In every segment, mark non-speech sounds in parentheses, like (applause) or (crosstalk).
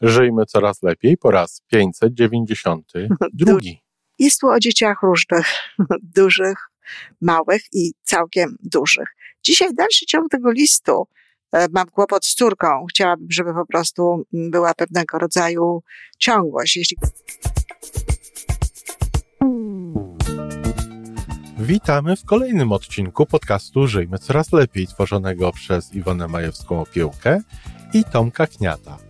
Żyjmy coraz lepiej po raz 592. (laughs) Jest tu o dzieciach różnych, (laughs) dużych, małych i całkiem dużych. Dzisiaj dalszy ciąg tego listu. E, mam kłopot z córką. Chciałabym, żeby po prostu była pewnego rodzaju ciągłość. Jeśli... Witamy w kolejnym odcinku podcastu Żyjmy Coraz Lepiej, tworzonego przez Iwonę Majewską Opiełkę i Tomka Kniata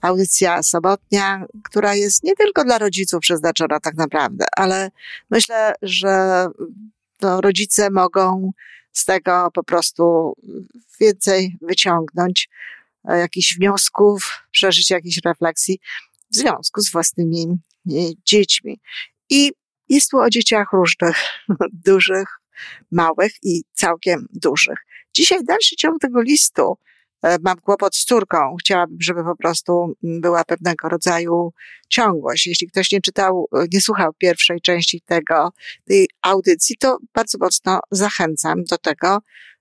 audycja sobotnia, która jest nie tylko dla rodziców przeznaczona tak naprawdę, ale myślę, że no, rodzice mogą z tego po prostu więcej wyciągnąć, e, jakichś wniosków, przeżyć jakiejś refleksji w związku z własnymi e, dziećmi. I jest tu o dzieciach różnych, (laughs) dużych, małych i całkiem dużych. Dzisiaj dalszy ciąg tego listu mam kłopot z córką. Chciałabym, żeby po prostu była pewnego rodzaju ciągłość. Jeśli ktoś nie czytał, e, nie słuchał pierwszej części tego, tej audycji, to bardzo mocno zachęcam do tego,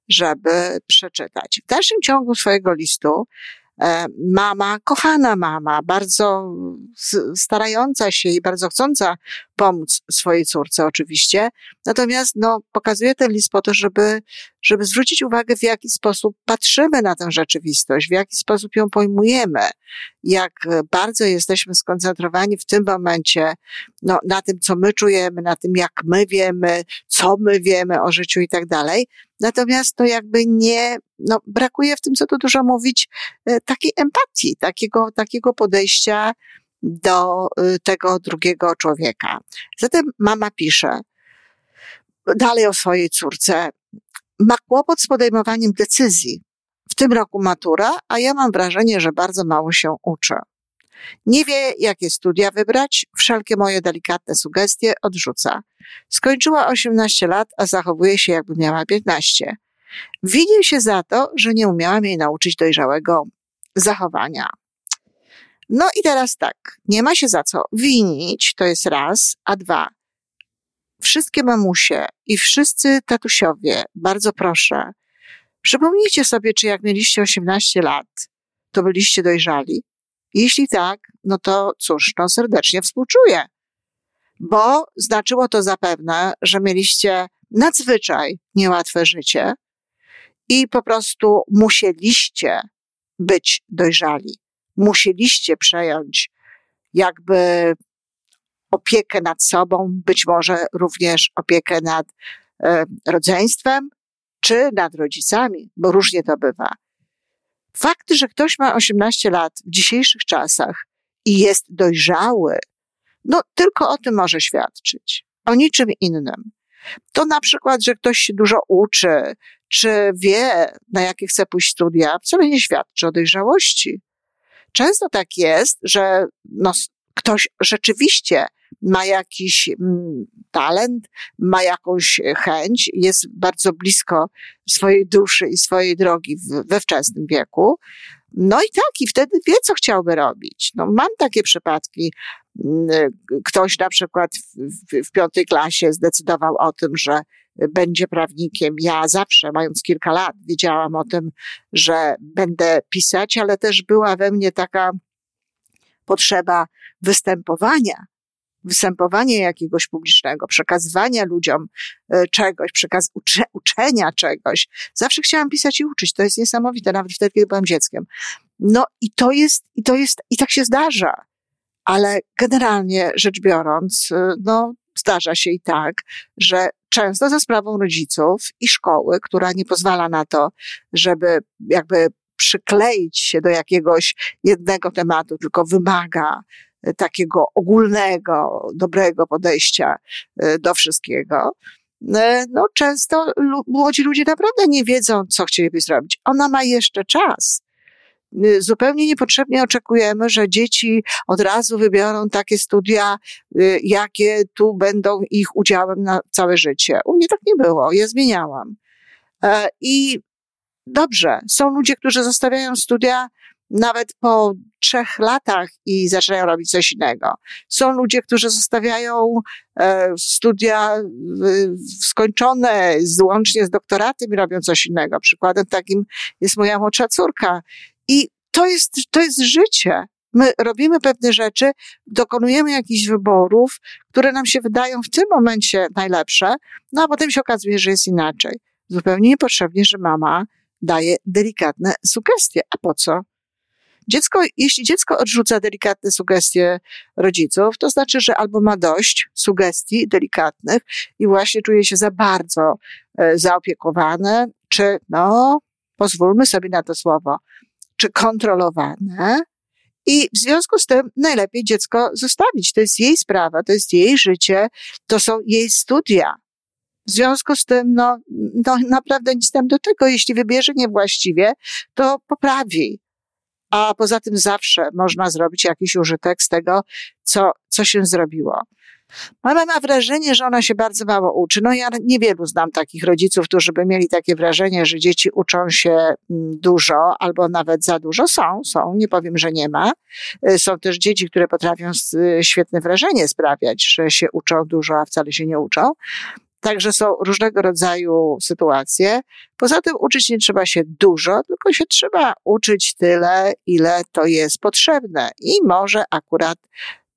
żeby przeczytać. W dalszym ciągu swojego listu E, mama, kochana mama, bardzo starająca się i bardzo chcąca pomóc swojej córce oczywiście. Natomiast no, pokazuje ten list po to, żeby, żeby zwrócić uwagę, w jaki sposób patrzymy na tę rzeczywistość, w jaki sposób ją pojmujemy, jak bardzo jesteśmy skoncentrowani w tym momencie no, na tym, co my czujemy, na tym, jak my wiemy, co my wiemy o życiu i tak dalej. Natomiast to jakby nie, no, brakuje w tym, co tu dużo mówić, e, takiej empatii, takiego, takiego podejścia do e, tego drugiego człowieka. Zatem mama pisze dalej o swojej córce. Ma kłopot z podejmowaniem decyzji. W tym roku matura, a ja mam wrażenie, że bardzo mało się uczy. Nie wie, jakie studia wybrać, wszelkie moje delikatne sugestie odrzuca. Skończyła 18 lat, a zachowuje się jakby miała 15. Winię się za to, że nie umiałam jej nauczyć dojrzałego zachowania. No i teraz tak, nie ma się za co winić, to jest raz, a dwa. Wszystkie mamusie i wszyscy tatusiowie, bardzo proszę, przypomnijcie sobie, czy jak mieliście 18 lat, to byliście dojrzali. Jeśli tak, no to cóż, no serdecznie współczuję, bo znaczyło to zapewne, że mieliście nadzwyczaj niełatwe życie i po prostu musieliście być dojrzali. Musieliście przejąć jakby opiekę nad sobą, być może również opiekę nad e, rodzeństwem, czy nad rodzicami, bo różnie to bywa. Fakt, że ktoś ma 18 lat w dzisiejszych czasach i jest dojrzały, no tylko o tym może świadczyć, o niczym innym. To na przykład, że ktoś się dużo uczy, czy wie, na jakie chce pójść studia, wcale nie świadczy o dojrzałości. Często tak jest, że no, ktoś rzeczywiście ma jakiś mm, talent, ma jakąś chęć, jest bardzo blisko swojej duszy i swojej drogi we wczesnym wieku. No i tak, i wtedy wie, co chciałby robić. No, mam takie przypadki. Ktoś na przykład w, w piątej klasie zdecydował o tym, że będzie prawnikiem. Ja zawsze, mając kilka lat, wiedziałam o tym, że będę pisać, ale też była we mnie taka potrzeba występowania, występowania jakiegoś publicznego, przekazywania ludziom e, czegoś, przekaz ucze uczenia czegoś. Zawsze chciałam pisać i uczyć. To jest niesamowite, nawet wtedy, kiedy byłam dzieckiem. No i to jest, i to jest, i tak się zdarza. Ale generalnie rzecz biorąc, e, no, zdarza się i tak, że często za sprawą rodziców i szkoły, która nie pozwala na to, żeby jakby przykleić się do jakiegoś jednego tematu, tylko wymaga e, takiego ogólnego, dobrego podejścia e, do wszystkiego. No, często młodzi ludzie naprawdę nie wiedzą, co chcieliby zrobić. Ona ma jeszcze czas. Y, zupełnie niepotrzebnie oczekujemy, że dzieci od razu wybiorą takie studia, y, jakie tu będą ich udziałem na całe życie. U mnie tak nie było, ja zmieniałam. E, I dobrze, są ludzie, którzy zostawiają studia nawet po trzech latach i zaczynają robić coś innego. Są ludzie, którzy zostawiają e, studia skończone łącznie z doktoratem i robią coś innego. Przykładem takim jest moja młodsza córka. To jest, to jest życie. My robimy pewne rzeczy, dokonujemy jakichś wyborów, które nam się wydają w tym momencie najlepsze, no a potem się okazuje, że jest inaczej. Zupełnie niepotrzebnie, że mama daje delikatne sugestie. A po co? Dziecko, jeśli dziecko odrzuca delikatne sugestie rodziców, to znaczy, że albo ma dość sugestii delikatnych i właśnie czuje się za bardzo e, zaopiekowane, czy, no, pozwólmy sobie na to słowo, czy kontrolowane. I w związku z tym najlepiej dziecko zostawić. To jest jej sprawa, to jest jej życie, to są jej studia. W związku z tym, no, no naprawdę nic tam do tego. Jeśli wybierze niewłaściwie, to poprawi a poza tym zawsze można zrobić jakiś użytek z tego, co, co się zrobiło. Mama ma wrażenie, że ona się bardzo mało uczy. No ja niewielu znam takich rodziców, którzy by mieli takie wrażenie, że dzieci uczą się mm, dużo albo nawet za dużo. Są, są, nie powiem, że nie ma. Y, są też dzieci, które potrafią świetne wrażenie sprawiać, że się uczą dużo, a wcale się nie uczą. Także są różnego rodzaju sytuacje. Poza tym uczyć nie trzeba się dużo, tylko się trzeba uczyć tyle, ile to jest potrzebne. I może akurat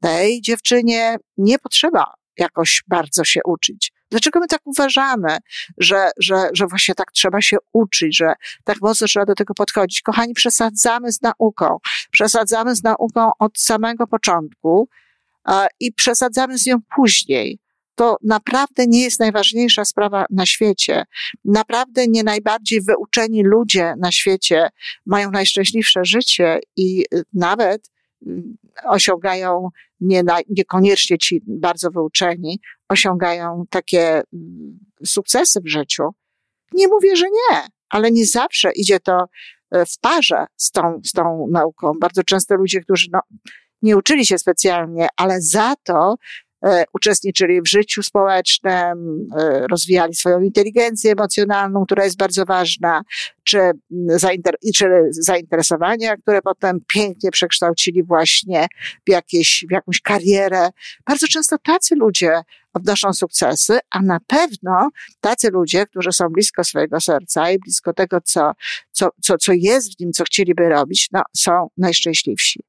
tej dziewczynie nie potrzeba jakoś bardzo się uczyć. Dlaczego my tak uważamy, że, że, że właśnie tak trzeba się uczyć, że tak mocno trzeba do tego podchodzić? Kochani, przesadzamy z nauką. Przesadzamy z nauką od samego początku i przesadzamy z nią później to naprawdę nie jest najważniejsza sprawa na świecie. Naprawdę nie najbardziej wyuczeni ludzie na świecie mają najszczęśliwsze życie i y, nawet mm, osiągają nie na, niekoniecznie ci bardzo wyuczeni, osiągają takie mm, sukcesy w życiu. Nie mówię, że nie, ale nie zawsze idzie to e, w parze z tą, z tą nauką. Bardzo często ludzie, którzy no, nie uczyli się specjalnie, ale za to uczestniczyli w życiu społecznym, e, rozwijali swoją inteligencję emocjonalną, która jest bardzo ważna, czy, zainter czy zainteresowania, które potem pięknie przekształcili właśnie w, jakieś, w jakąś karierę. Bardzo często tacy ludzie odnoszą sukcesy, a na pewno tacy ludzie, którzy są blisko swojego serca i blisko tego, co, co, co, co jest w nim, co chcieliby robić, no, są najszczęśliwsi.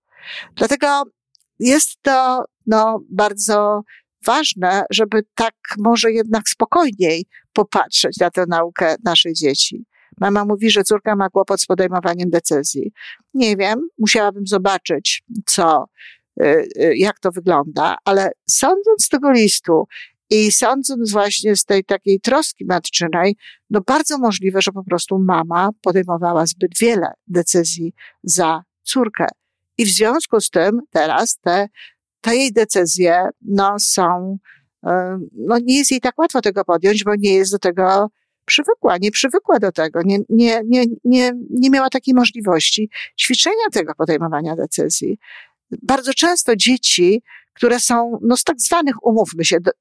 Dlatego jest to no, bardzo ważne, żeby tak może jednak spokojniej popatrzeć na tę naukę naszych dzieci. Mama mówi, że córka ma kłopot z podejmowaniem decyzji. Nie wiem, musiałabym zobaczyć, co, y, y, jak to wygląda, ale sądząc z tego listu i sądząc właśnie z tej takiej troski matczynej, no bardzo możliwe, że po prostu mama podejmowała zbyt wiele decyzji za córkę. I w związku z tym teraz te, te jej decyzje, no, są, e, no, nie jest jej tak łatwo tego podjąć, bo nie jest do tego przywykła, nie przywykła do tego, nie, nie, nie, nie, nie miała takiej możliwości ćwiczenia tego podejmowania decyzji. Bardzo często dzieci, które są, no, z tak zwanych, umówmy się, do,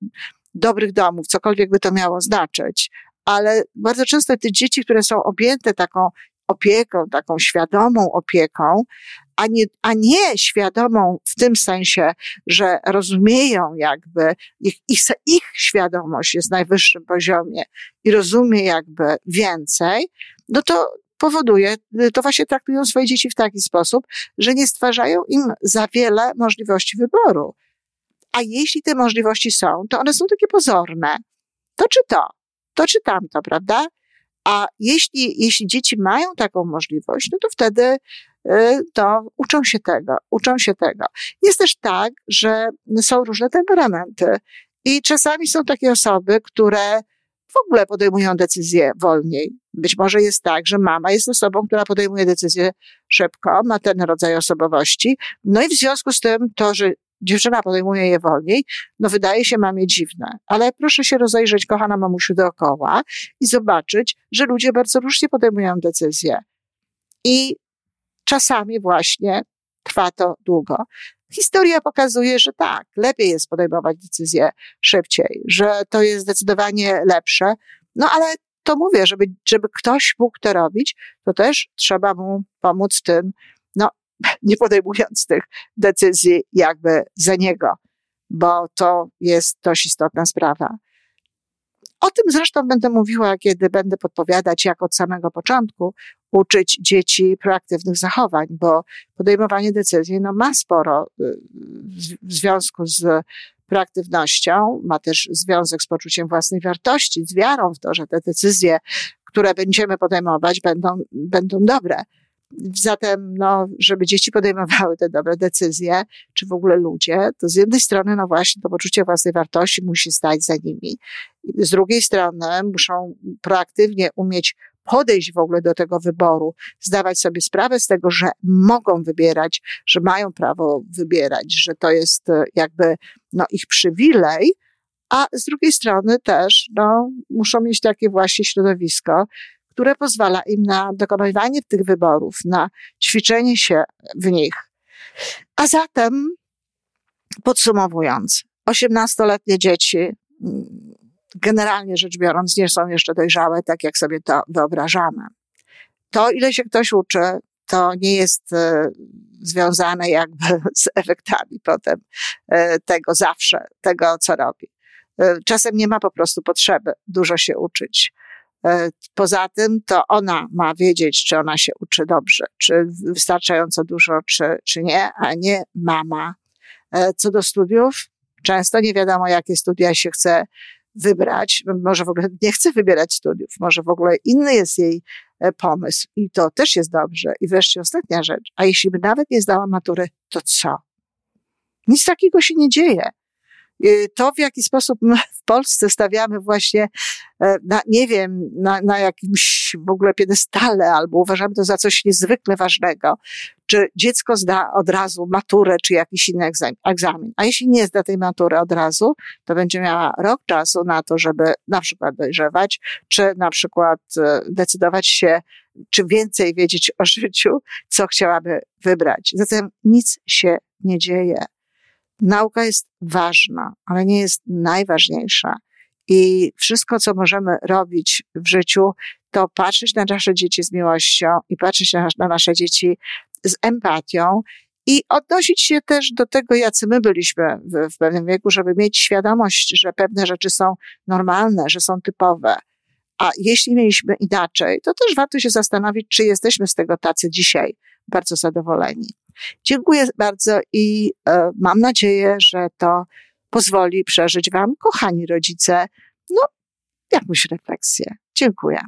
dobrych domów, cokolwiek by to miało znaczyć, ale bardzo często te dzieci, które są objęte taką opieką, taką świadomą opieką, a nie, a nie świadomą w tym sensie, że rozumieją jakby, ich, ich, ich świadomość jest na najwyższym poziomie i rozumie jakby więcej, no to powoduje, to właśnie traktują swoje dzieci w taki sposób, że nie stwarzają im za wiele możliwości wyboru. A jeśli te możliwości są, to one są takie pozorne. To czy to, to czy tamto, prawda? A jeśli, jeśli dzieci mają taką możliwość, no to wtedy y, to uczą się tego, uczą się tego. Jest też tak, że są różne temperamenty i czasami są takie osoby, które w ogóle podejmują decyzje wolniej. Być może jest tak, że mama jest osobą, która podejmuje decyzje szybko, ma ten rodzaj osobowości. No i w związku z tym to, że dziewczyna podejmuje je wolniej, no wydaje się mamie dziwne. Ale proszę się rozejrzeć, kochana mamusiu, dookoła i zobaczyć, że ludzie bardzo różnie podejmują decyzje. I czasami właśnie trwa to długo. Historia pokazuje, że tak, lepiej jest podejmować decyzje szybciej, że to jest zdecydowanie lepsze. No ale to mówię, żeby, żeby ktoś mógł to robić, to też trzeba mu pomóc tym, no, nie podejmując tych decyzji jakby za niego, bo to jest dość istotna sprawa. O tym zresztą będę mówiła, kiedy będę podpowiadać, jak od samego początku uczyć dzieci proaktywnych zachowań, bo podejmowanie decyzji no, ma sporo y, w związku z proaktywnością, ma też związek z poczuciem własnej wartości, z wiarą w to, że te decyzje, które będziemy podejmować, będą, będą dobre. Zatem, no, żeby dzieci podejmowały te dobre decyzje, czy w ogóle ludzie, to z jednej strony, no właśnie, to poczucie własnej wartości musi stać za nimi. Z drugiej strony muszą proaktywnie umieć podejść w ogóle do tego wyboru, zdawać sobie sprawę z tego, że mogą wybierać, że mają prawo wybierać, że to jest e, jakby no, ich przywilej, a z drugiej strony też no, muszą mieć takie właśnie środowisko, które pozwala im na dokonywanie tych wyborów, na ćwiczenie się w nich. A zatem, podsumowując, 18-letnie dzieci, generalnie rzecz biorąc, nie są jeszcze dojrzałe, tak jak sobie to wyobrażamy. To, ile się ktoś uczy, to nie jest e, związane jakby (laughs) z efektami potem e, tego zawsze, tego, co robi. E, czasem nie ma po prostu potrzeby dużo się uczyć. Poza tym to ona ma wiedzieć, czy ona się uczy dobrze, czy wystarczająco dużo, czy, czy nie, a nie mama. Co do studiów, często nie wiadomo, jakie studia się chce wybrać, może w ogóle nie chce wybierać studiów, może w ogóle inny jest jej e, pomysł i to też jest dobrze. I wreszcie ostatnia rzecz, a jeśli by nawet nie zdała matury, to co? Nic takiego się nie dzieje. Y, to, w jaki sposób my (laughs) w Polsce stawiamy właśnie, e, na, nie wiem, na, na jakimś w ogóle piedestale, albo uważamy to za coś niezwykle ważnego, czy dziecko zda od razu maturę, czy jakiś inny egzamin. A jeśli nie zda tej matury od razu, to będzie miała rok czasu na to, żeby na przykład dojrzewać, czy na przykład e, decydować się, czy więcej wiedzieć o życiu, co chciałaby wybrać. Zatem nic się nie dzieje. Nauka jest ważna, ale nie jest najważniejsza. I wszystko, co możemy robić w życiu, to patrzeć na nasze dzieci z miłością i patrzeć na, na nasze dzieci z empatią i odnosić się też do tego, jacy my byliśmy w, w pewnym wieku, żeby mieć świadomość, że pewne rzeczy są normalne, że są typowe. A jeśli mieliśmy inaczej, to też warto się zastanowić, czy jesteśmy z tego tacy dzisiaj bardzo zadowoleni. Dziękuję bardzo i e, mam nadzieję, że to pozwoli przeżyć Wam, kochani rodzice, no, jakąś refleksję. Dziękuję.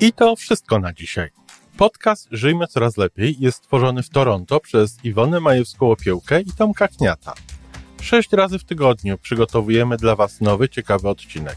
I to wszystko na dzisiaj. Podcast Żyjmy Coraz Lepiej jest stworzony w Toronto przez Iwonę Majewską-Opiełkę i Tomka Kniata. Sześć razy w tygodniu przygotowujemy dla Was nowy, ciekawy odcinek.